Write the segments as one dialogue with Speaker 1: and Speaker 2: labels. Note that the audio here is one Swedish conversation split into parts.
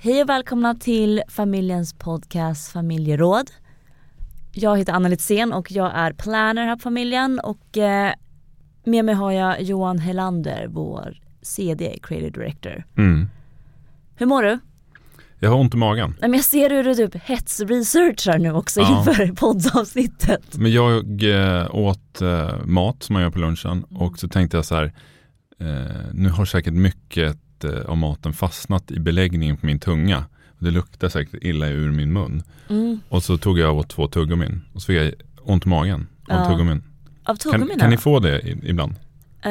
Speaker 1: Hej och välkomna till familjens podcast Familjeråd. Jag heter Anna Litzén och jag är planner här på familjen och eh, med mig har jag Johan Helander, vår CD, Creative Director.
Speaker 2: Mm.
Speaker 1: Hur mår du?
Speaker 2: Jag har ont i magen.
Speaker 1: Nej, men jag ser hur du typ hetsresearchar nu också
Speaker 2: Ja.
Speaker 1: inför poddavsnittet.
Speaker 2: Men jag eh, åt eh, mat som man gör på lunchen och så tänkte jag så här, nu har säkert mycket eh, av maten fastnat i beläggningen på min tunga. Och det luktar säkert illa ur min mun.
Speaker 1: Mm.
Speaker 2: Och så tog jag åt två tuggummin och så fick jag ont i magen av
Speaker 1: Ja.
Speaker 2: tuggummin.
Speaker 1: Av
Speaker 2: Kan,
Speaker 1: tuggummina?
Speaker 2: kan ni få det ibland?
Speaker 1: Eh,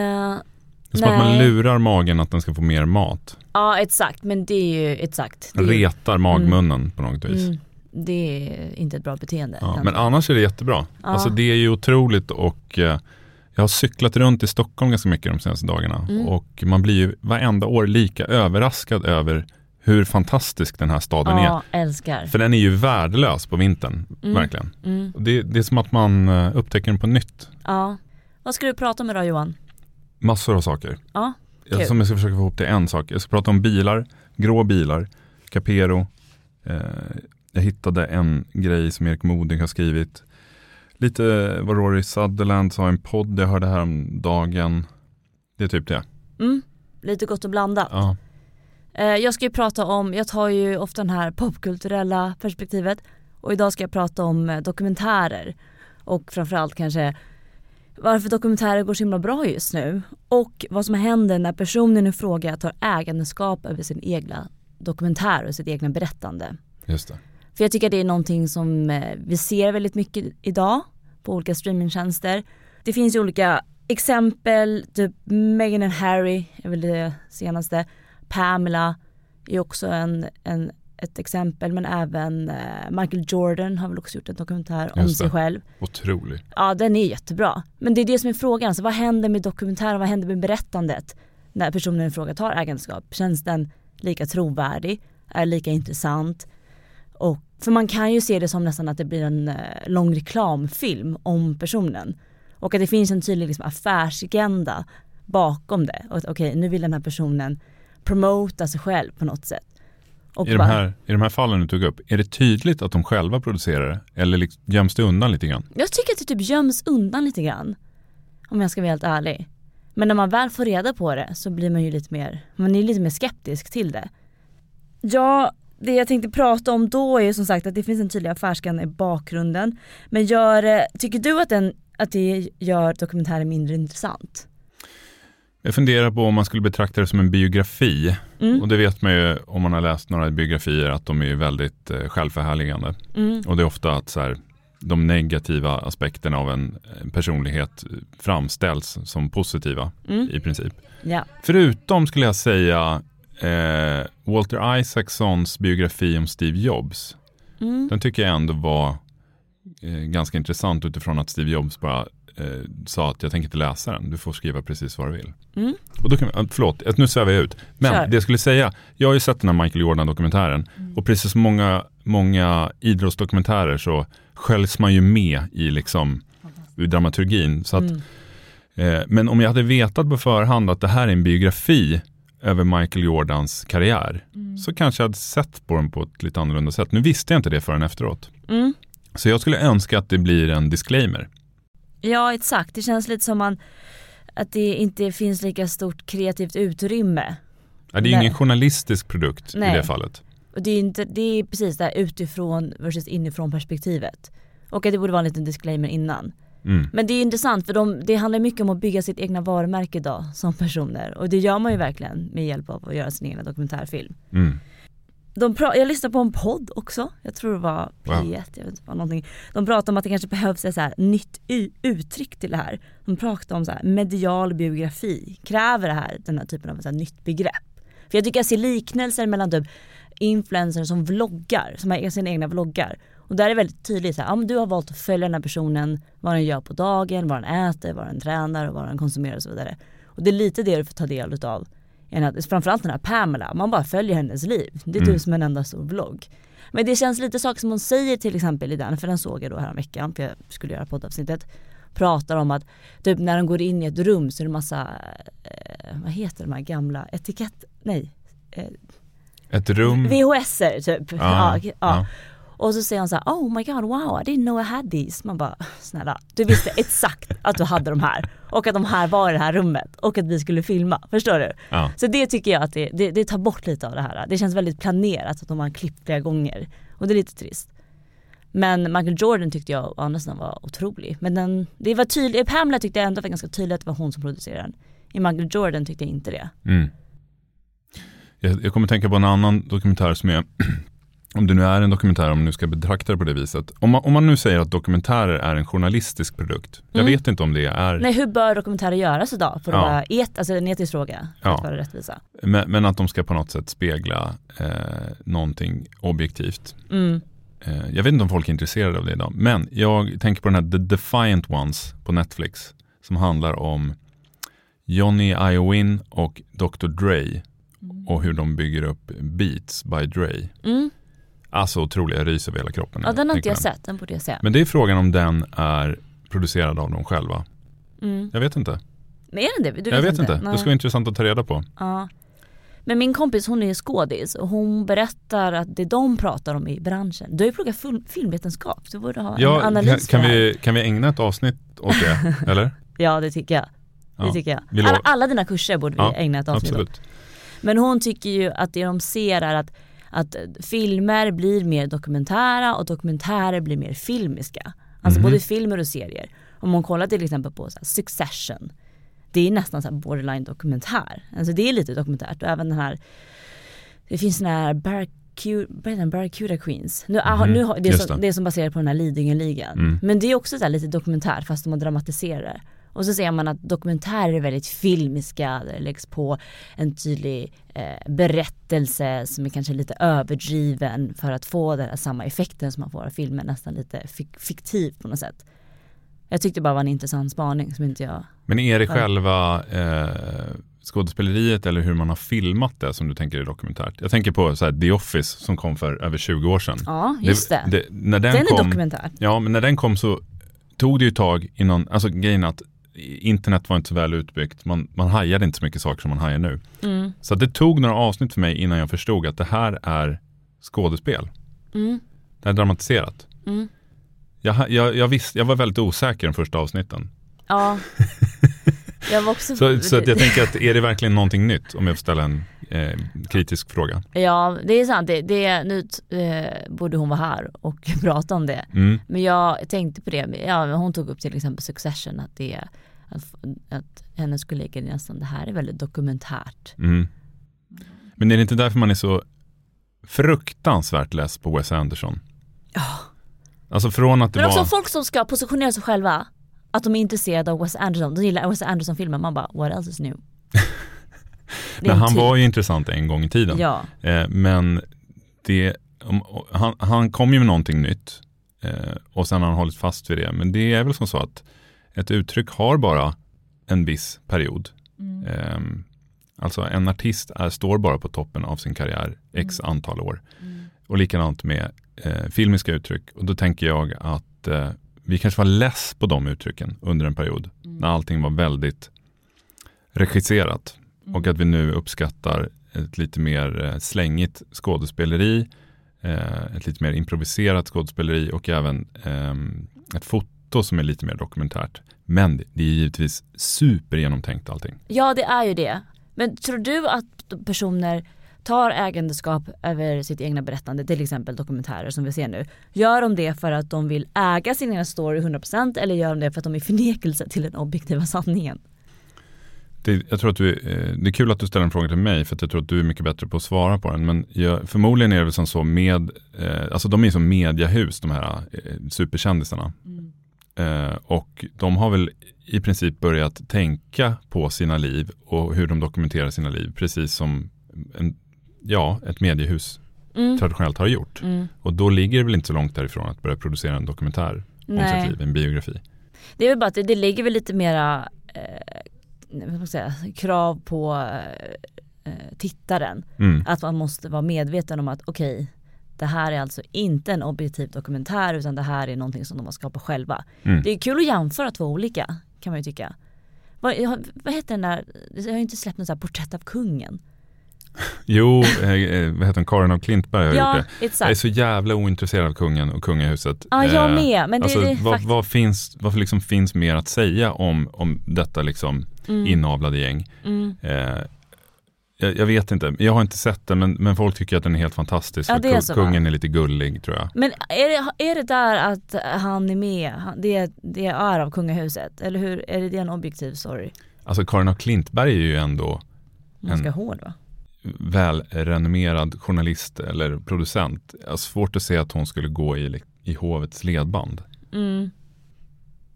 Speaker 2: Det är som att man
Speaker 1: Nej.
Speaker 2: lurar magen att den ska få mer mat.
Speaker 1: ja exakt, men det är ju exakt. Det
Speaker 2: Retar magmunnen på något vis.
Speaker 1: mm, det är inte ett bra beteende.
Speaker 2: Ja, men annars är det jättebra.
Speaker 1: Ja.
Speaker 2: Alltså det är ju otroligt och eh, jag har cyklat runt i Stockholm ganska mycket de senaste dagarna
Speaker 1: Mm.
Speaker 2: och man blir ju varenda år lika överraskad över hur fantastisk den här staden
Speaker 1: Ja,
Speaker 2: är.
Speaker 1: älskar.
Speaker 2: För den är ju värdelös på vintern,
Speaker 1: Mm.
Speaker 2: verkligen.
Speaker 1: Mm.
Speaker 2: Det, det är som att man eh, upptäcker den på nytt.
Speaker 1: Ja. Vad ska du prata om idag Johan?
Speaker 2: Massor av saker.
Speaker 1: Ja,
Speaker 2: Jag,
Speaker 1: Kul.
Speaker 2: som jag ska försöka få ihop till en sak. Jag ska prata om bilar, grå bilar, Capero. Eh, jag hittade en grej som Erik Modig har skrivit. Lite vad Rory Sutherland sa i en podd jag hörde här om dagen. Det är typ det.
Speaker 1: mm. lite gott och blandat.
Speaker 2: Ja.
Speaker 1: Eh, jag ska ju prata om, jag tar ju ofta det här popkulturella perspektivet och idag ska jag prata om eh, dokumentärer och framförallt kanske varför dokumentärer går så himla bra just nu och vad som händer när personen i fråga tar ägandeskap över sin egna dokumentär och sitt egna berättande.
Speaker 2: Just det.
Speaker 1: För jag tycker det är någonting som eh, vi ser väldigt mycket idag på olika streamingtjänster. Det finns ju olika exempel, typ Meghan and Harry är väl det senaste. Pamela är också en, en, ett exempel men även eh, Michael Jordan har väl också gjort en dokumentär om sig själv.
Speaker 2: Otrolig.
Speaker 1: Ja den är jättebra. Men det är det som är frågan, så vad händer med dokumentären, vad händer med berättandet? När personen i fråga tar ägandeskap, känns den lika trovärdig? Är lika intressant? Och, för man kan ju se det som nästan att det blir en eh, lång reklamfilm om personen. Och att det finns en tydlig liksom, affärsagenda bakom det. Och att okej, nu vill den här personen promota sig själv på något sätt. Och
Speaker 2: I de,
Speaker 1: bara-
Speaker 2: här, I de här fallen du tog upp, är det tydligt att de själva producerar det? Eller liksom göms det undan lite grann?
Speaker 1: Jag tycker att det typ göms undan lite grann. Om jag ska vara helt ärlig. Men när man väl får reda på det så blir man ju lite mer, man är lite mer skeptisk till det. Ja, det jag tänkte prata om då är som sagt att det finns en tydlig affärsagenda i bakgrunden. Men gör, eh, tycker du att, den, att det gör dokumentären mindre intressant?
Speaker 2: Jag funderar på om man skulle betrakta det som en biografi.
Speaker 1: Mm.
Speaker 2: Och det vet man ju om man har läst några biografier att de är väldigt eh, självförhärligande.
Speaker 1: Mm.
Speaker 2: Och det är ofta att så här, de negativa aspekterna av en personlighet framställs som positiva
Speaker 1: Mm.
Speaker 2: i princip.
Speaker 1: Ja.
Speaker 2: Förutom skulle jag säga eh, Walter Isaacsons biografi om Steve Jobs.
Speaker 1: Mm.
Speaker 2: Den tycker jag ändå var eh, ganska intressant utifrån att Steve Jobs bara eh, sa att jag tänker inte läsa den, du får skriva precis vad du vill.
Speaker 1: Mm.
Speaker 2: Och då kan vi, förlåt, nu svävar jag ut. Men
Speaker 1: Kör.
Speaker 2: det jag skulle säga, jag har ju sett den här Michael Jordan-dokumentären och precis som många, många idrottsdokumentärer så sköljs man ju med i liksom dramaturgin. Så att,
Speaker 1: Mm.
Speaker 2: eh, men om jag hade vetat på förhand att det här är en biografi över Michael Jordans karriär så kanske jag hade sett på den på ett lite annorlunda sätt. Nu visste jag inte det förrän efteråt.
Speaker 1: Mm.
Speaker 2: Så jag skulle önska att det blir en disclaimer.
Speaker 1: Ja exakt, det känns lite som man, att det inte finns lika stort kreativt utrymme
Speaker 2: Ja, det är
Speaker 1: Nej.
Speaker 2: ingen journalistisk produkt i
Speaker 1: Nej.
Speaker 2: det fallet.
Speaker 1: Och det är, inte, det är precis det här utifrån versus inifrån perspektivet. Och att det borde vara en liten disclaimer innan.
Speaker 2: Mm.
Speaker 1: Men det är intressant för de, det handlar mycket om att bygga sitt egna varumärke idag som personer. Och det gör man ju verkligen med hjälp av att göra sin egen dokumentärfilm.
Speaker 2: Mm.
Speaker 1: De pra- jag lyssnade på en podd också, jag tror det var P1,
Speaker 2: Wow.
Speaker 1: jag vet inte vad någonting. De pratade om att det kanske behövs ett så här nytt uttryck till det här. De pratade om så här medial biografi, kräver det här den här typen av så nytt begrepp? För jag tycker jag ser liknelser mellan typ influencers som vloggar, som har sina egna vloggar. Och där är det väldigt tydligt så här, ja, men du har valt att följa den här personen, vad den gör på dagen, vad den äter, vad den tränar och vad den konsumerar och så vidare. Och det är lite det du får ta del att- Framförallt den här Pamela, man bara följer hennes liv. Det är
Speaker 2: Mm.
Speaker 1: du som en enda stor vlogg. Men det känns lite saker som hon säger till exempel i den, för den såg jag då här veckan för jag skulle göra poddavsnittet. Pratar om att typ när de går in i ett rum så är det massa, eh, vad heter de här gamla etikett, nej, eh,
Speaker 2: Ett rum.
Speaker 1: VHS typ.
Speaker 2: Ja,
Speaker 1: Ja, ja.
Speaker 2: ja.
Speaker 1: Och så säger han så här, oh my god wow I didn't know I had these. Man bara, snälla du visste exakt att du hade de här och att de här var i det här rummet och att vi skulle filma. Förstår du?
Speaker 2: Ja.
Speaker 1: Så det tycker jag att det, det, det tar bort lite av det här. Det känns väldigt planerat att de har klippt flera gånger och det är lite trist. Men Michael Jordan tyckte jag å andra sidan var otrolig. Men den, det var tydligt, Pamela tyckte jag ändå var ganska tydligt att det var hon som producerade den. I Michael Jordan tyckte jag inte det.
Speaker 2: Mm. Jag, jag kommer tänka på en annan dokumentär som är, om det nu är en dokumentär, om man nu ska betrakta det på det viset. Om man, om man nu säger att dokumentärer är en journalistisk produkt. Jag
Speaker 1: Mm.
Speaker 2: vet inte om det är,
Speaker 1: Nej hur bör dokumentärer göras idag? För att
Speaker 2: Ja.
Speaker 1: vara et, alltså en etisk fråga, för
Speaker 2: Ja.
Speaker 1: att vara rättvisa.
Speaker 2: men, men att de ska på något sätt spegla eh, någonting objektivt.
Speaker 1: Mm.
Speaker 2: Eh, jag vet inte om folk är intresserade av det idag. Men jag tänker på den här The Defiant Ones på Netflix. Som handlar om Johnny Iowin och Dr. Dre. Och hur de bygger upp Beats by Dre.
Speaker 1: Mm.
Speaker 2: Alltså otroligt, jag ryser över hela kroppen.
Speaker 1: Ja den har inte jag sett, den borde jag se.
Speaker 2: Men det är frågan om den är producerad av dem själva.
Speaker 1: Mm.
Speaker 2: Jag vet inte.
Speaker 1: Men är den det? Du
Speaker 2: jag vet inte.
Speaker 1: Nej.
Speaker 2: Det skulle vara intressant att ta reda på.
Speaker 1: Ja. Men min kompis hon är skådis och hon berättar att det de pratar om i branschen. Du har ju pluggat fil- filmvetenskap, du borde ha en
Speaker 2: Ja, kan,
Speaker 1: analys
Speaker 2: kan,
Speaker 1: här.
Speaker 2: vi, kan vi ägna ett avsnitt åt det? eller?
Speaker 1: Ja det tycker jag. Det
Speaker 2: Ja,
Speaker 1: tycker jag. Alla, alla dina kurser borde vi
Speaker 2: Ja,
Speaker 1: ägna ett avsnitt åt.
Speaker 2: Absolut.
Speaker 1: Men hon tycker ju att det de ser är att, att filmer blir mer dokumentära och dokumentärer blir mer filmiska. Alltså
Speaker 2: Mhm.
Speaker 1: både filmer och serier. Om man kollar till exempel på så Succession. Det är nästan så borderline dokumentär. Alltså det är lite dokumentärt och även den här Det finns den här Barracuda, Queens. Nu, ah,
Speaker 2: Mhm,
Speaker 1: nu, det, är som,
Speaker 2: det.
Speaker 1: det är som baserat på den här Lidingö-ligan.
Speaker 2: Mm.
Speaker 1: Men det är också så lite dokumentär fast de har dramatiserat det. Och så ser man att dokumentärer är väldigt filmiska, det läggs på en tydlig eh, berättelse som är kanske lite överdriven för att få den här samma effekten som man får av filmen, nästan lite fik- fiktiv på något sätt. Jag tyckte bara det var en intressant spaning som inte jag,
Speaker 2: Men är det själva eh, skådespeleriet eller hur man har filmat det som du tänker är dokumentärt? Jag tänker på så här, The Office som kom för över 20 år sedan.
Speaker 1: ja just det.
Speaker 2: när den,
Speaker 1: den är
Speaker 2: kom,
Speaker 1: dokumentär.
Speaker 2: Ja, men när den kom så tog det ju tag innan, alltså grejen är att internet var inte så väl utbyggt. Man, man hajade inte så mycket saker som man hajar nu.
Speaker 1: Mm.
Speaker 2: Så det tog några avsnitt för mig innan jag förstod att det här är skådespel.
Speaker 1: Mm.
Speaker 2: Det är dramatiserat.
Speaker 1: Mm.
Speaker 2: Jag, jag, jag, visste, jag var väldigt osäker de första avsnitten.
Speaker 1: Ja. Jag var också
Speaker 2: Så, så att jag tänker att är det verkligen någonting nytt om jag får ställa en eh, kritisk fråga?
Speaker 1: Ja det är sant, det, det, nu eh, borde hon vara här och prata om det.
Speaker 2: Mm.
Speaker 1: Men jag tänkte på det, ja, hon tog upp till exempel Succession att det att, att hennes kollegor nästan, det här är väldigt dokumentärt.
Speaker 2: Mm. Men är det inte därför man är så fruktansvärt less på Wes Anderson?
Speaker 1: Ja.
Speaker 2: Alltså från att det
Speaker 1: Men också
Speaker 2: var...
Speaker 1: folk som ska positionera sig själva, att de är intresserade av Wes Anderson, de gillar Wes Anderson-filmer, man bara what else is new?
Speaker 2: Men
Speaker 1: en
Speaker 2: han
Speaker 1: typ.
Speaker 2: var ju intressant en gång i tiden.
Speaker 1: Ja,
Speaker 2: Eh, men det, om, han, han kom ju med någonting nytt eh, och sen har han hållit fast vid det. Men det är väl som så att ett uttryck har bara en viss period. Eh, alltså en artist är, står bara på toppen av sin karriär x antal år. Och likadant med eh, filmiska uttryck. Och då tänker jag att eh, vi kanske var less på de uttrycken under en period. När allting var väldigt regisserat. Och att vi nu uppskattar ett lite mer eh, slängigt skådespeleri, eh, ett lite mer improviserat skådespeleri och även ehm, ett foto som är lite mer dokumentärt. Men det är givetvis supergenomtänkt allting.
Speaker 1: ja det är ju det. Men tror du att personer tar ägandeskap över sitt egna berättande, till exempel dokumentärer som vi ser nu. Gör de det för att de vill äga sin egen story 100% eller gör de det för att de är förnekelse till den objektiva sanningen?
Speaker 2: Det, jag tror att du, eh, det är kul att du ställer en fråga till mig för att jag tror att du är mycket bättre på att svara på den. Men jag, förmodligen är det väl som så med, eh, alltså de är som mediahus de här eh, superkändisarna. Eh, och de har väl i princip börjat tänka på sina liv och hur de dokumenterar sina liv precis som en, ja, ett mediehus
Speaker 1: Mm.
Speaker 2: traditionellt har gjort.
Speaker 1: Mm.
Speaker 2: Och då ligger det väl inte så långt därifrån att börja producera en dokumentär om
Speaker 1: Nej.
Speaker 2: sitt liv, en biografi.
Speaker 1: Det är väl bara att det, det ligger väl lite mera säga, krav på eh, eh, tittaren.
Speaker 2: Mm.
Speaker 1: Att man måste vara medveten om att okej, det här är alltså inte en objektiv dokumentär utan det här är någonting som de har skapat själva.
Speaker 2: Mm.
Speaker 1: Det är kul att jämföra två olika kan man ju tycka. Vad, vad heter den där, jag har ju inte släppt något så här porträtt av kungen.
Speaker 2: Jo, eh, eh, vad heter hon, Karin av Klintberg har
Speaker 1: ja,
Speaker 2: gjort det. Jag är
Speaker 1: exakt.
Speaker 2: så jävla ointresserad av kungen och kungahuset.
Speaker 1: Ja, jag
Speaker 2: Eh,
Speaker 1: med. Men det,
Speaker 2: alltså,
Speaker 1: det är
Speaker 2: vad, vad, finns, vad liksom finns mer att säga om, om detta liksom
Speaker 1: Mm,
Speaker 2: inavlade gäng?
Speaker 1: mm.
Speaker 2: Eh, jag, jag vet inte, jag har inte sett den men, men folk tycker att den är helt fantastisk.
Speaker 1: Ja, det är
Speaker 2: kungen är lite gullig tror jag.
Speaker 1: Men är det, är det där att han är med, det, det är av kungahuset? Eller hur, är det det en objektiv story?
Speaker 2: Alltså Karin av Klintberg är ju ändå
Speaker 1: Ganska
Speaker 2: En-
Speaker 1: hård va?
Speaker 2: Välrenommerad journalist eller producent. Jag har svårt att se att hon skulle gå i, i hovets ledband.
Speaker 1: Mm.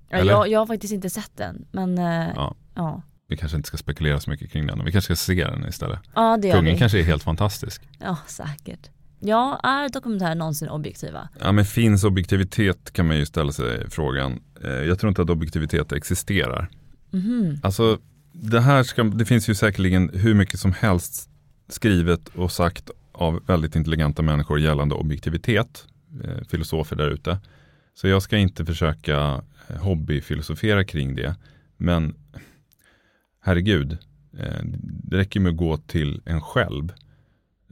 Speaker 1: Ja,
Speaker 2: Eller?
Speaker 1: jag, jag har faktiskt inte sett den men eh,
Speaker 2: Ja.
Speaker 1: ja.
Speaker 2: Vi kanske inte ska spekulera så mycket kring den. Vi kanske ska se den istället.
Speaker 1: Ja det gör
Speaker 2: Kungen
Speaker 1: vi.
Speaker 2: kanske är helt fantastisk.
Speaker 1: Ja säkert. Ja, är dokumentärer någonsin objektiva?
Speaker 2: Ja men finns objektivitet kan man ju ställa sig frågan. Eh, Jag tror inte att objektivitet existerar.
Speaker 1: Mhm.
Speaker 2: Alltså det här ska, det finns ju säkerligen hur mycket som helst skrivet och sagt av väldigt intelligenta människor gällande objektivitet. Eh, filosofer där ute. Så jag ska inte försöka eh, hobbyfilosofera kring det. Men herregud, eh, det räcker med att gå till en själv.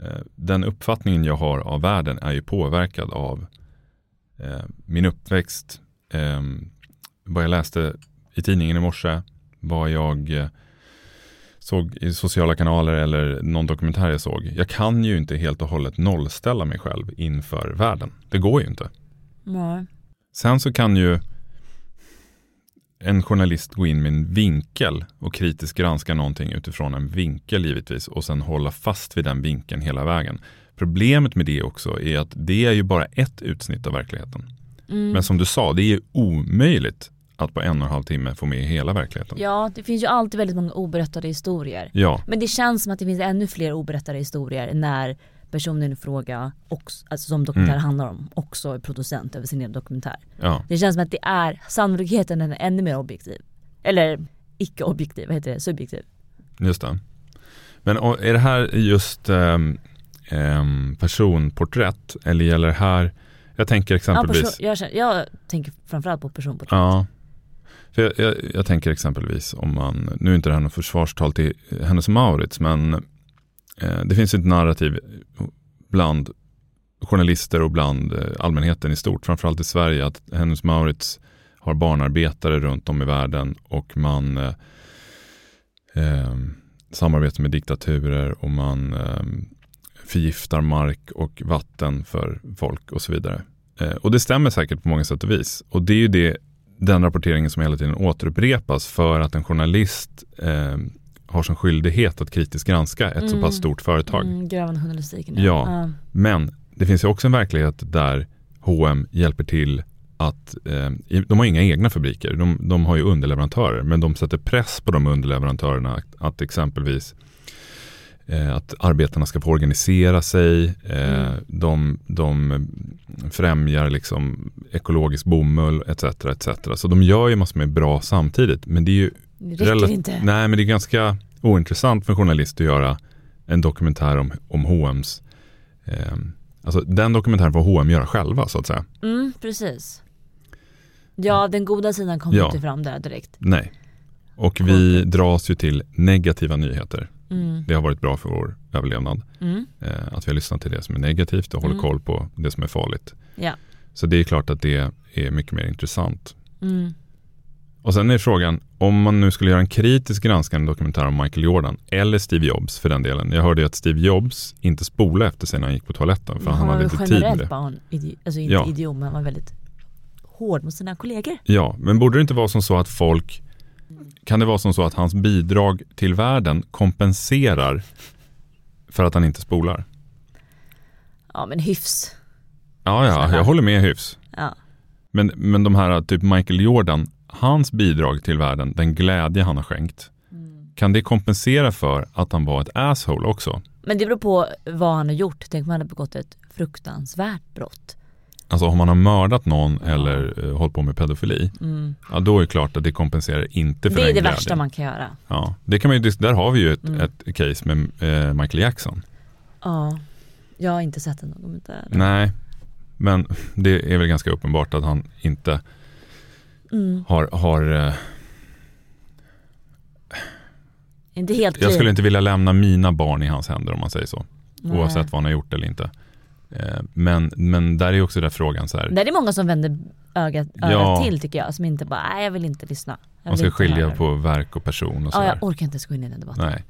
Speaker 2: Eh, den uppfattningen jag har av världen är ju påverkad av eh, min uppväxt, eh, vad jag läste i tidningen i morse, vad jag eh, såg i sociala kanaler eller någon dokumentär jag såg. Jag kan ju inte helt och hållet nollställa mig själv inför världen. Det går ju inte.
Speaker 1: Nej.
Speaker 2: Sen så kan ju en journalist gå in med en vinkel och kritiskt granska någonting utifrån en vinkel givetvis och sen hålla fast vid den vinkeln hela vägen. Problemet med det också är att det är ju bara ett utsnitt av verkligheten.
Speaker 1: Mm.
Speaker 2: Men som du sa, det är omöjligt att på en och en halv timme få med hela verkligheten.
Speaker 1: Ja, det finns ju alltid väldigt många oberättade historier.
Speaker 2: Ja,
Speaker 1: Men det känns som att det finns ännu fler oberättade historier när personen i fråga, också, alltså som dokumentär
Speaker 2: Mm.
Speaker 1: handlar om, också är producent över sin egen dokumentär.
Speaker 2: ja.
Speaker 1: Det känns som att det är, sannolikheten är ännu mer objektiv. Eller icke-objektiv, vad heter det? Subjektiv.
Speaker 2: Just det. Men är det här just ehm, ehm, personporträtt eller gäller det här, jag tänker
Speaker 1: Ja,
Speaker 2: exempelvis,
Speaker 1: person, jag, känner, jag tänker framförallt på personporträtt.
Speaker 2: Ja. För jag, jag, jag tänker exempelvis om man, nu är inte det här något försvarstal till Hennes Maurits, Mauritz, men eh, det finns ett narrativ bland journalister och bland eh, allmänheten i stort, framförallt i Sverige, att Hennes Maurits Mauritz har barnarbetare runt om i världen och man eh, eh, samarbetar med diktaturer och man eh, förgiftar mark och vatten för folk och så vidare. Eh, och det stämmer säkert på många sätt och vis. Och det är ju det, den rapporteringen som hela tiden återupprepas för att en journalist eh, har som skyldighet att kritiskt granska ett så
Speaker 1: Mm.
Speaker 2: pass stort företag.
Speaker 1: Mm, grävande journalistiken.
Speaker 2: Ja. Men det finns ju också en verklighet där H&M hjälper till att, eh, de har inga egna fabriker, de, de har ju underleverantörer, men de sätter press på de underleverantörerna att, att exempelvis eh, att arbetarna ska få organisera sig, eh,
Speaker 1: Mm.
Speaker 2: de, de främjar liksom ekologisk bomull etc. etc. Så de gör ju massor med bra samtidigt, men det är ju
Speaker 1: Det räcker inte.
Speaker 2: Nej, men det är ganska ointressant för en journalist att göra en dokumentär om, om H&M's eh, Alltså den dokumentären får H&M göra själva så att säga.
Speaker 1: Mm, precis. Ja, den goda sidan kommer
Speaker 2: Ja.
Speaker 1: inte fram där direkt.
Speaker 2: Nej. Och vi dras ju till negativa nyheter.
Speaker 1: Mm.
Speaker 2: Det har varit bra för vår överlevnad.
Speaker 1: Mm.
Speaker 2: Eh, att vi har lyssnat till det som är negativt och håller
Speaker 1: Mm.
Speaker 2: koll på det som är farligt.
Speaker 1: Ja.
Speaker 2: Så det är klart att det är mycket mer intressant.
Speaker 1: Mm.
Speaker 2: Och sen är frågan, om man nu skulle göra en kritisk granskande dokumentär om Michael Jordan eller Steve Jobs för den delen. Jag hörde ju att Steve Jobs inte spolade efter sig när han gick på toaletten för han,
Speaker 1: var
Speaker 2: hade inte tid med det.
Speaker 1: idi- alltså inte
Speaker 2: Ja.
Speaker 1: idiom, han var väldigt hård mot sina kollegor.
Speaker 2: Ja, men borde det inte vara som så att folk, kan det vara som så att hans bidrag till världen kompenserar för att han inte spolar?
Speaker 1: Ja men hyfs.
Speaker 2: Ja, ja, jag håller med hyfs.
Speaker 1: Ja.
Speaker 2: Men, men de här, typ Michael Jordan, hans bidrag till världen, den glädje han har skänkt, kan det kompensera för att han var ett asshole också?
Speaker 1: Men det beror på vad han har gjort. Tänk om han hade begått ett fruktansvärt brott.
Speaker 2: Alltså om man har mördat någon eller uh, hållit på med pedofili,
Speaker 1: Mm.
Speaker 2: ja då är det klart att det kompenserar inte för
Speaker 1: Det
Speaker 2: den
Speaker 1: är det
Speaker 2: glädjen.
Speaker 1: värsta man kan göra.
Speaker 2: Ja, det kan man ju, där har vi ju ett,
Speaker 1: Mm.
Speaker 2: ett case med eh, Michael Jackson.
Speaker 1: Ja. Jag har inte sett en dokumentär.
Speaker 2: Nej, men det är väl ganska uppenbart att han inte
Speaker 1: Mm.
Speaker 2: har, har eh,
Speaker 1: Inte helt
Speaker 2: jag skulle inte vilja lämna mina barn i hans händer om man säger så.
Speaker 1: Nej.
Speaker 2: Oavsett vad han har gjort eller inte. Eh, Men, men där är också den frågan så här.
Speaker 1: Det är många som vänder ögat, örat
Speaker 2: Ja.
Speaker 1: till tycker jag. Som inte bara, nej jag vill inte lyssna. Jag
Speaker 2: Man ska skilja
Speaker 1: höra."
Speaker 2: på verk och person och
Speaker 1: Ja,
Speaker 2: sådär.
Speaker 1: jag orkar inte ens gå in i den debatten.
Speaker 2: Nej.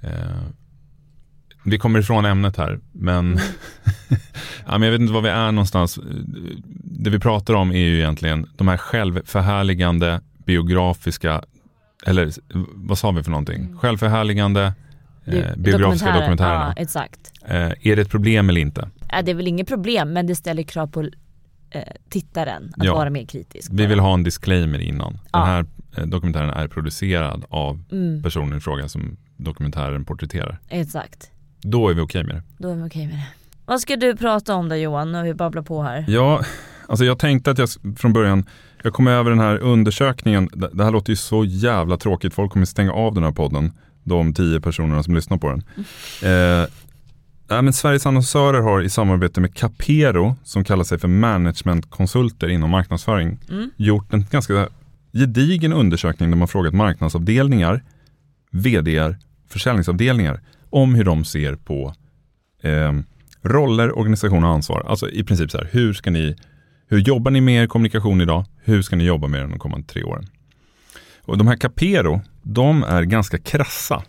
Speaker 2: Eh, vi kommer ifrån ämnet här, men, ja, men jag vet inte var vi är någonstans. Det vi pratar om är ju egentligen de här självförhärligande biografiska, eller vad sa vi för någonting? Självförhärligande eh, biografiska dokumentärerna.
Speaker 1: Ja, exakt.
Speaker 2: Eh, är det ett problem eller inte?
Speaker 1: Ja, det är väl inget problem men det ställer krav på eh, tittaren att
Speaker 2: Ja.
Speaker 1: vara mer kritisk.
Speaker 2: Vi vill ha en disclaimer innan.
Speaker 1: Ja.
Speaker 2: Den här eh, dokumentären är producerad av
Speaker 1: Mm,
Speaker 2: personen i fråga som dokumentären porträtterar.
Speaker 1: exakt.
Speaker 2: Då är vi okej med det.
Speaker 1: Då är vi okej med det. Vad ska du prata om då Johan? Nu har vi babblat på här.
Speaker 2: Ja, alltså jag tänkte att jag från början, jag kom över den här undersökningen, det här låter ju så jävla tråkigt, folk kommer stänga av den här podden, de tio personerna som lyssnar på den. Eh, nej, men Sveriges annonsörer har i samarbete med Capero, som kallar sig för managementkonsulter inom marknadsföring,
Speaker 1: Mm.
Speaker 2: gjort en ganska gedigen undersökning där man frågat marknadsavdelningar, vd, försäljningsavdelningar om hur de ser på eh, roller, organisation och ansvar. Alltså i princip så här, hur ska ni, hur jobbar ni med er kommunikation idag? Hur ska ni jobba med den de kommande tre åren? Och de här Capero, de är ganska krassa.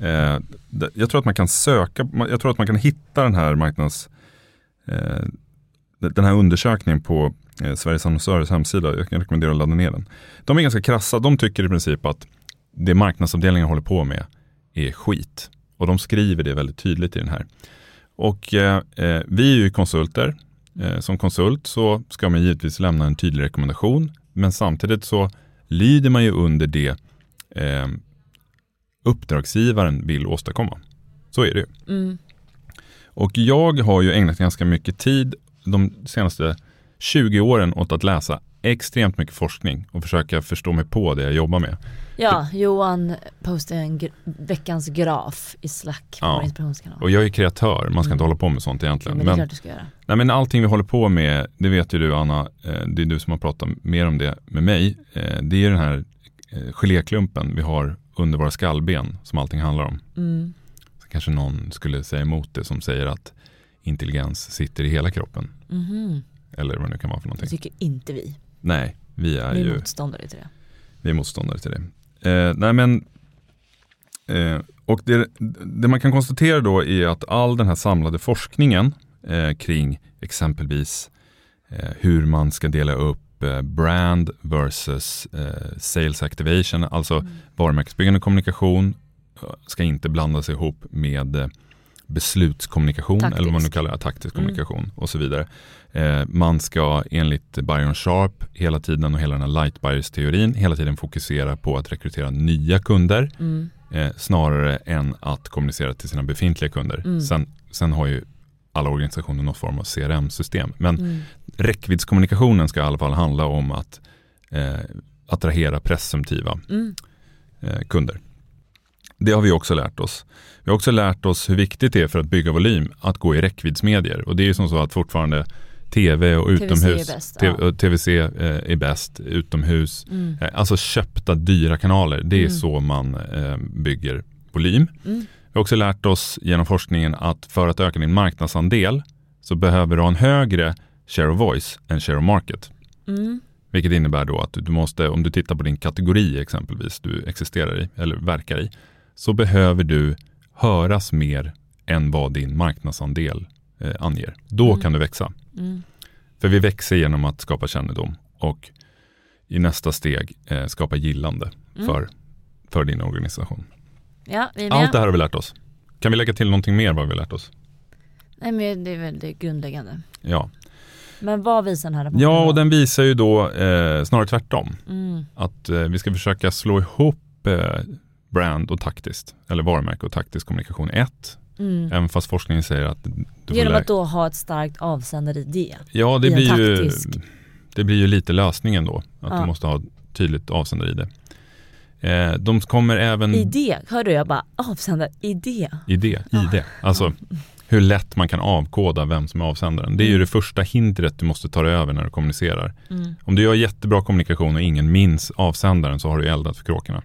Speaker 2: Eh, jag tror att man kan söka, jag tror att man kan hitta den här marknads, eh, den här undersökningen på eh, Sveriges annonsörers hemsida. Jag kan rekommendera att ladda ner den. De är ganska krassa, de tycker i princip att det marknadsavdelningen håller på med är skit. Och de skriver det väldigt tydligt i den här. Och eh, eh vi är ju konsulter. Eh, som konsult så ska man givetvis lämna en tydlig rekommendation. Men samtidigt så lyder man ju under det eh, uppdragsgivaren vill åstadkomma. Så är det ju.
Speaker 1: Mm.
Speaker 2: Och jag har ju ägnat ganska mycket tid de senaste 20 åren åt att läsa extremt mycket forskning och försöka förstå mig på det jag jobbar med.
Speaker 1: Ja, Johan postade en gr- veckans graf i Slack på
Speaker 2: Ja.
Speaker 1: inspirationskanal.
Speaker 2: Och jag är kreatör, man ska inte
Speaker 1: Mm.
Speaker 2: hålla på med sånt
Speaker 1: Ja,
Speaker 2: egentligen.
Speaker 1: men det är
Speaker 2: Men, nej, men allting vi håller på med, det vet ju du Anna, eh, det är du som har pratat mer om det med mig. Eh, det är den här eh, geléklumpen vi har under våra skallben som allting handlar om.
Speaker 1: Mm.
Speaker 2: Så kanske någon skulle säga emot det som säger att intelligens sitter i hela kroppen.
Speaker 1: Mhm.
Speaker 2: Eller vad det nu kan vara för
Speaker 1: Det
Speaker 2: någonting.
Speaker 1: tycker inte vi.
Speaker 2: Nej, vi är
Speaker 1: Vi är
Speaker 2: ju
Speaker 1: motståndare till det.
Speaker 2: vi är motståndare till det. Eh, nej men, eh, och det, det man kan konstatera då är att all den här samlade forskningen eh, kring exempelvis eh, hur man ska dela upp eh, brand versus eh, sales activation, alltså
Speaker 1: Mm.
Speaker 2: varumärkesbyggande kommunikation eh, ska inte blandas ihop med eh, beslutskommunikation eller vad man nu
Speaker 1: Taktisk.
Speaker 2: kallar det, taktisk
Speaker 1: Mm.
Speaker 2: kommunikation och så vidare. Eh, man ska enligt Byron Sharp hela tiden och hela den här light bias teorin hela tiden fokusera på att rekrytera nya kunder
Speaker 1: Mm.
Speaker 2: eh, snarare än att kommunicera till sina befintliga kunder.
Speaker 1: Mm.
Speaker 2: Sen, sen har ju alla organisationer någon form av CRM-system. Men
Speaker 1: Mm.
Speaker 2: räckviddskommunikationen ska i alla fall handla om att eh, attrahera presumtiva
Speaker 1: Mm.
Speaker 2: eh, kunder. Det har vi också lärt oss. Vi har också lärt oss hur viktigt det är för att bygga volym att gå i räckviddsmedier. Och det är ju som så att fortfarande tv och
Speaker 1: TVC
Speaker 2: utomhus,
Speaker 1: är bäst, ja.
Speaker 2: TVC eh, är bäst, utomhus,
Speaker 1: Mm.
Speaker 2: eh, alltså köpta dyra kanaler. Det är
Speaker 1: Mm.
Speaker 2: så man eh, bygger volym. Vi har också lärt oss genom forskningen att för att öka din marknadsandel så behöver du ha en högre share of voice än share of market.
Speaker 1: Mm.
Speaker 2: Vilket innebär då att du måste, om du tittar på din kategori exempelvis du existerar i eller verkar i, så behöver du höras mer än vad din marknadsandel eh, anger. Då
Speaker 1: Mm.
Speaker 2: kan du växa.
Speaker 1: Mm.
Speaker 2: För vi växer genom att skapa kännedom och i nästa steg eh, skapa gillande
Speaker 1: Mm.
Speaker 2: för, för din organisation.
Speaker 1: Ja, vi är med.
Speaker 2: Allt det här har vi lärt oss. Kan vi lägga till någonting mer vad vi har lärt oss?
Speaker 1: Nej men det är väl det grundläggande.
Speaker 2: Ja,
Speaker 1: Men vad visar den här rapporten?
Speaker 2: ja och den visar ju då eh, snarare tvärtom.
Speaker 1: Mm.
Speaker 2: att eh, vi ska försöka slå ihop eh, brand och taktiskt, eller varumärke och taktisk kommunikation ett.
Speaker 1: Mm.
Speaker 2: Även fast forskningen säger att
Speaker 1: Genom att då ha ett starkt det.
Speaker 2: Ja, det blir, ju, det blir ju lite lösningen då. Att
Speaker 1: Ja.
Speaker 2: du måste ha ett tydligt det. Eh, de kommer även
Speaker 1: I det, hör du jag bara avsändare i det.
Speaker 2: i det, i det. Alltså hur lätt man kan avkoda vem som är avsändaren. Det är ju det första hindret du måste ta dig över när du kommunicerar.
Speaker 1: Mm.
Speaker 2: Om du gör jättebra kommunikation och ingen minns avsändaren så har du eldat för kråkorna.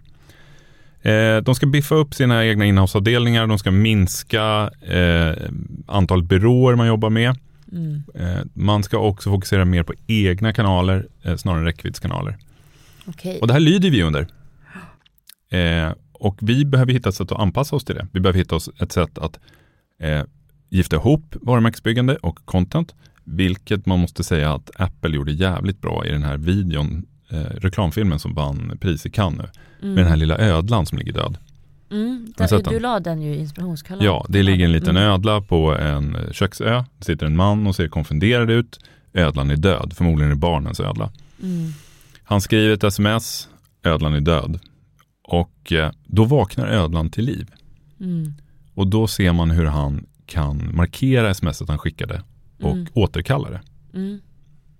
Speaker 2: Eh, de ska biffa upp sina egna innehavsavdelningar, de ska minska eh, antalet byråer man jobbar med.
Speaker 1: Mm.
Speaker 2: Eh, man ska också fokusera mer på egna kanaler eh, snarare än räckviddskanaler.
Speaker 1: Okej.
Speaker 2: Och det här lyder vi under. Eh, och vi behöver hitta ett sätt att anpassa oss till det. Vi behöver hitta oss ett sätt att eh, gifta ihop varumärkesbyggande och content, vilket man måste säga att Apple gjorde jävligt bra i den här videon, eh, reklamfilmen som vann pris i Cannes nu, med den här lilla ödlan som ligger död.
Speaker 1: Mm.
Speaker 2: Har du
Speaker 1: la den ju i inspirationskanalen.
Speaker 2: Ja, det ligger en liten
Speaker 1: Mm.
Speaker 2: ödla på en köksö. Det sitter en man och ser konfunderad ut. Ödlan är död, förmodligen är det barnens ödla.
Speaker 1: Mm.
Speaker 2: Han skriver ett sms, ödlan är död. Och eh, då vaknar ödlan till liv.
Speaker 1: Mm.
Speaker 2: Och då ser man hur han kan markera smset han skickade och
Speaker 1: Mm.
Speaker 2: återkalla det.
Speaker 1: Mm.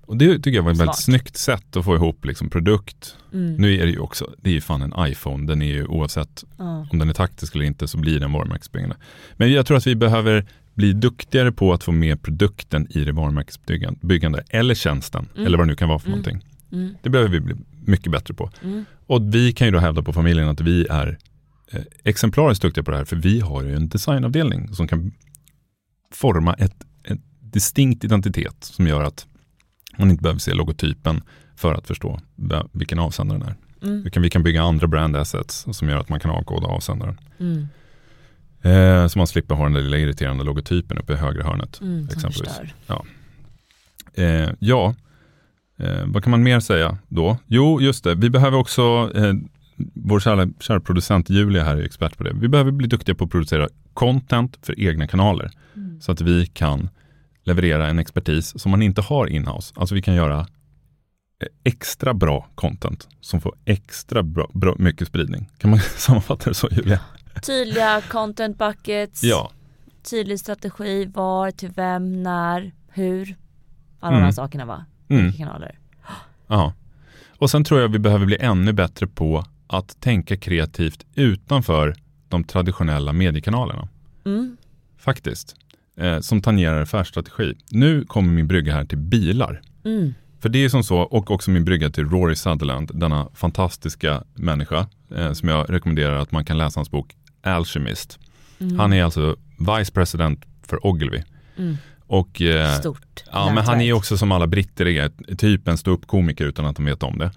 Speaker 2: Och det tycker jag var ett väldigt snyggt sätt att få ihop liksom produkt.
Speaker 1: Mm.
Speaker 2: Nu är det ju också, det är ju fan en iPhone, den är ju oavsett
Speaker 1: Ja.
Speaker 2: om den är taktisk eller inte så blir den varumärkesbyggande. Men jag tror att vi behöver bli duktigare på att få med produkten i det varumärkesbyggande eller tjänsten
Speaker 1: Mm.
Speaker 2: eller vad det nu kan vara för
Speaker 1: Mm.
Speaker 2: någonting.
Speaker 1: Mm.
Speaker 2: Det behöver vi bli mycket bättre på.
Speaker 1: Mm.
Speaker 2: Och vi kan ju då hävda på familjen att vi är eh, exemplariskt duktiga på det här för vi har ju en designavdelning som kan forma ett, ett distinkt identitet som gör att man inte behöver se logotypen för att förstå vilken avsändaren är.
Speaker 1: Mm.
Speaker 2: Vi kan, vi kan bygga andra brand assets som gör att man kan avkoda avsändaren.
Speaker 1: Mm.
Speaker 2: Eh, så man slipper ha den där lilla irriterande logotypen uppe i högra hörnet.
Speaker 1: Mm.
Speaker 2: Exempelvis.
Speaker 1: förstör.
Speaker 2: Eh, ja, eh, vad kan man mer säga då? Jo, just det, vi behöver också, eh, vår kära, kära producent Julia här är expert på det. Vi behöver bli duktiga på att producera content för egna kanaler.
Speaker 1: Mm.
Speaker 2: Så att vi kan leverera en expertis som man inte har inhouse. Alltså vi kan göra eh, extra bra content som får extra bra, bra, mycket spridning. Kan man sammanfatta det så Julia?
Speaker 1: Tydliga content buckets.
Speaker 2: Ja,
Speaker 1: Tydlig strategi. Var, till vem, när, hur. Alla
Speaker 2: Mm.
Speaker 1: de här sakerna va?
Speaker 2: Mm.
Speaker 1: Kanaler.
Speaker 2: Ja. Och sen tror jag vi behöver bli ännu bättre på att tänka kreativt utanför de traditionella mediekanalerna.
Speaker 1: Mm.
Speaker 2: Faktiskt. Eh, som tangerar affärsstrategi. Nu kommer min brygga här till bilar.
Speaker 1: Mm.
Speaker 2: För det är som så, och också min brygga till Rory Sutherland, denna fantastiska människa eh, som jag rekommenderar att man kan läsa hans bok Alchemist.
Speaker 1: Mm.
Speaker 2: Han är alltså vice president för Ogilvy. Och, eh,
Speaker 1: Stort
Speaker 2: Ja, men han är också som alla britter är, typ en ståuppkomiker utan att de vet om det.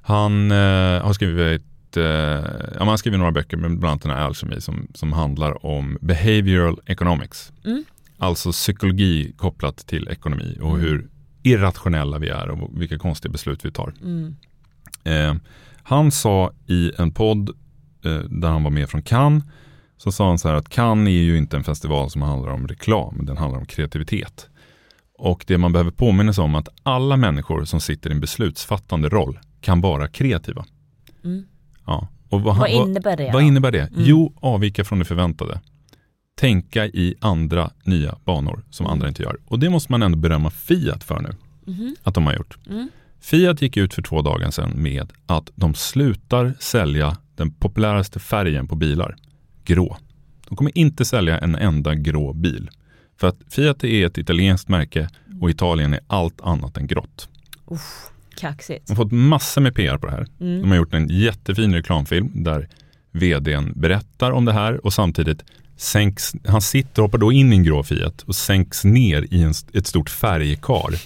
Speaker 2: Han eh, har skrivit, eh, ja, han skrivit några böcker, bland annat den här Alchemy som, som handlar om behavioral economics.
Speaker 1: Mm.
Speaker 2: Alltså psykologi kopplat till ekonomi och
Speaker 1: Mm.
Speaker 2: hur irrationella vi är och vilka konstiga beslut vi tar.
Speaker 1: Mm.
Speaker 2: Eh, han sa i en podd eh, där han var med från Cannes, så sa han så här att Cannes är ju inte en festival som handlar om reklam, den handlar om kreativitet. Och det man behöver påminna sig om är att alla människor som sitter i en beslutsfattande roll kan vara kreativa.
Speaker 1: Mm.
Speaker 2: Ja. Och vad,
Speaker 1: Vad
Speaker 2: vad,
Speaker 1: innebär det?
Speaker 2: vad
Speaker 1: då?
Speaker 2: innebär det?
Speaker 1: Mm.
Speaker 2: Jo, avvika från det förväntade. Tänka i andra nya banor som
Speaker 1: Mm.
Speaker 2: andra inte gör. Och det måste man ändå berömma Fiat för nu,
Speaker 1: Mhm.
Speaker 2: att de har gjort.
Speaker 1: Mm.
Speaker 2: Fiat gick ut för två dagar sedan med att de slutar sälja den populäraste färgen på bilar, grå. De kommer inte sälja en enda grå bil. För att Fiat är ett italienskt märke och Italien är allt annat än grått.
Speaker 1: Uff, kaxigt.
Speaker 2: De har fått massor med PR på det här.
Speaker 1: Mm.
Speaker 2: De har gjort en jättefin reklamfilm där vdn berättar om det här och samtidigt sänks, han sitter och hoppar då in i en grå Fiat och sänks ner i en, ett stort färgkar där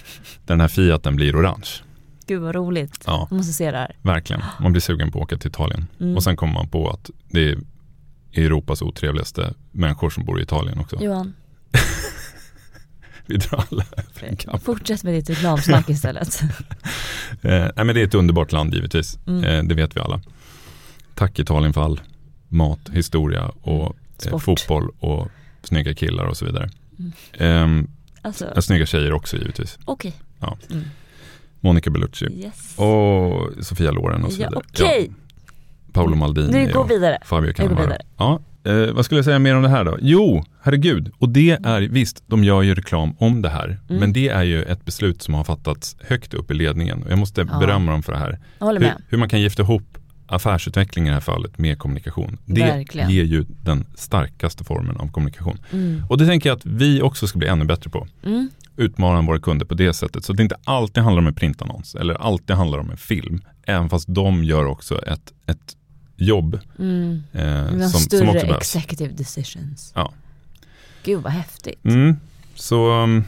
Speaker 2: den här Fiaten blir orange.
Speaker 1: Gud vad roligt.
Speaker 2: Ja.
Speaker 1: Jag måste se det här.
Speaker 2: Verkligen. Man blir sugen på att åka till Italien.
Speaker 1: Mm.
Speaker 2: Och sen kommer man på att det är Europas otrevligaste människor som bor i Italien också.
Speaker 1: Johan,
Speaker 2: Vi drar alla över
Speaker 1: fortsätt med ditt reklamsnack istället.
Speaker 2: Eh, nej, men det är ett underbart land givetvis.
Speaker 1: Mm.
Speaker 2: Eh, det vet vi alla. Tack Italien för all mat, historia och eh, fotboll och snygga killar och så vidare.
Speaker 1: Mm.
Speaker 2: Ehm,
Speaker 1: Alltså,
Speaker 2: ja, snygga tjejer också givetvis.
Speaker 1: okej.
Speaker 2: Ja.
Speaker 1: Mm.
Speaker 2: Monica Bellucci
Speaker 1: Yes.
Speaker 2: och Sofia Loren och så
Speaker 1: Ja,
Speaker 2: vidare.
Speaker 1: okej.
Speaker 2: Paolo Maldini
Speaker 1: Nu går
Speaker 2: och
Speaker 1: vi vidare.
Speaker 2: Fabio
Speaker 1: går
Speaker 2: Cannavaro. Ja, eh, vad skulle jag säga mer om det här då? Jo, herregud. Och det är, visst, de gör ju reklam om det här.
Speaker 1: Mm.
Speaker 2: Men det är ju ett beslut som har fattats högt upp i ledningen. Och jag måste
Speaker 1: Ja.
Speaker 2: berömma dem för det här.
Speaker 1: Jag håller
Speaker 2: Hur,
Speaker 1: med.
Speaker 2: hur man kan gifta ihop affärsutveckling i det här fallet med kommunikation. Det
Speaker 1: Verkligen.
Speaker 2: ger ju den starkaste formen av kommunikation.
Speaker 1: Mm.
Speaker 2: Och det tänker jag att vi också ska bli ännu bättre på.
Speaker 1: Mm.
Speaker 2: Utmana våra kunder på det sättet. Så att det inte alltid handlar om en printannons eller alltid handlar om en film. Även fast de gör också ett, ett jobb.
Speaker 1: Mm.
Speaker 2: Eh,
Speaker 1: Som, större
Speaker 2: som också behövs.
Speaker 1: executive decisions.
Speaker 2: Ja.
Speaker 1: Gud vad häftigt.
Speaker 2: Mm. Så um,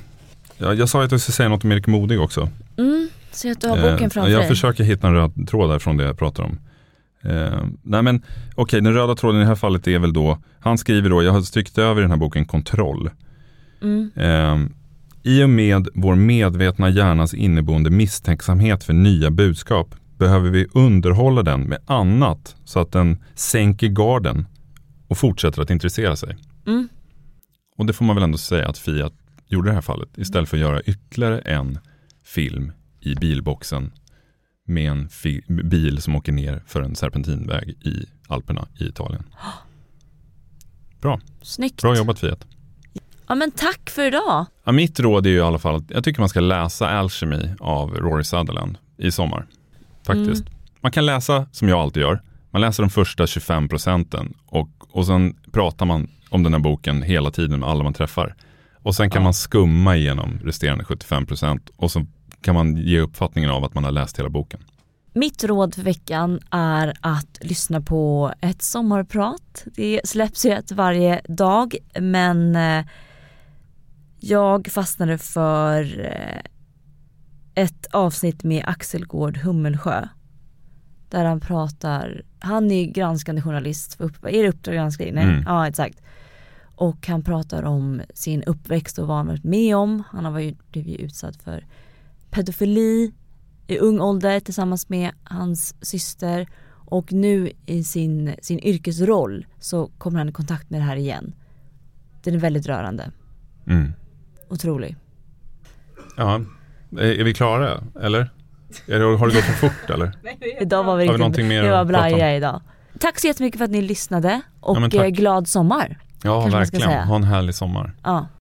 Speaker 2: ja, jag sa att jag skulle säga något om Erik Modig också.
Speaker 1: Mm. Så att du har boken
Speaker 2: Eh,
Speaker 1: framför
Speaker 2: jag
Speaker 1: dig.
Speaker 2: försöker hitta en röd tråd där från det jag pratar om. Eh, nej men okej, den röda tråden i det här fallet är väl då, han skriver då, jag har styckt över i den här boken kontroll.
Speaker 1: Mm.
Speaker 2: Eh, I och med vår medvetna hjärnas inneboende misstänksamhet för nya budskap behöver vi underhålla den med annat så att den sänker garden och fortsätter att intressera sig.
Speaker 1: Mm.
Speaker 2: Och det får man väl ändå säga att Fiat gjorde i det här fallet. Istället för att göra ytterligare en film i bilboxen med en bil som åker ner för en serpentinväg i Alperna i Italien.
Speaker 1: Snyggt.
Speaker 2: Bra jobbat Fiat.
Speaker 1: Ja men tack för idag.
Speaker 2: Ja, mitt råd är ju i alla fall att jag tycker man ska läsa Alchemy av Rory Sutherland i sommar. Faktiskt. Man kan läsa som jag alltid gör. Man läser de första 25 procenten och, och sen pratar man om den här boken hela tiden med alla man träffar. Och sen kan
Speaker 1: Ja.
Speaker 2: man skumma igenom resterande 75 procent och så kan man ge uppfattningen av att man har läst hela boken.
Speaker 1: Mitt råd för veckan är att lyssna på ett sommarprat. Det släpps ju ett varje dag men eh, jag fastnade för eh, ett avsnitt med Axel Gård Hummelsjö. Där han pratar, han är granskande journalist, för upp, är det Uppdrag granskning? Nej,
Speaker 2: Mm.
Speaker 1: ja exakt. Och han pratar om sin uppväxt och vad han varit med om. Han har varit, blivit utsatt för pedofili i ung ålder tillsammans med hans syster och nu i sin, sin yrkesroll så kommer han i kontakt med det här igen. Den är väldigt rörande,
Speaker 2: Mm.
Speaker 1: otrolig.
Speaker 2: Ja, är, är vi klara eller? Det, har det gått för fort eller?
Speaker 1: Idag var vi
Speaker 2: Har vi
Speaker 1: riktigt,
Speaker 2: någonting mer
Speaker 1: vi var
Speaker 2: att prata om?
Speaker 1: blaja idag. Tack så jättemycket för att ni lyssnade och
Speaker 2: Ja,
Speaker 1: eh, glad sommar.
Speaker 2: Ja, verkligen. Ha en härlig sommar.
Speaker 1: Ja,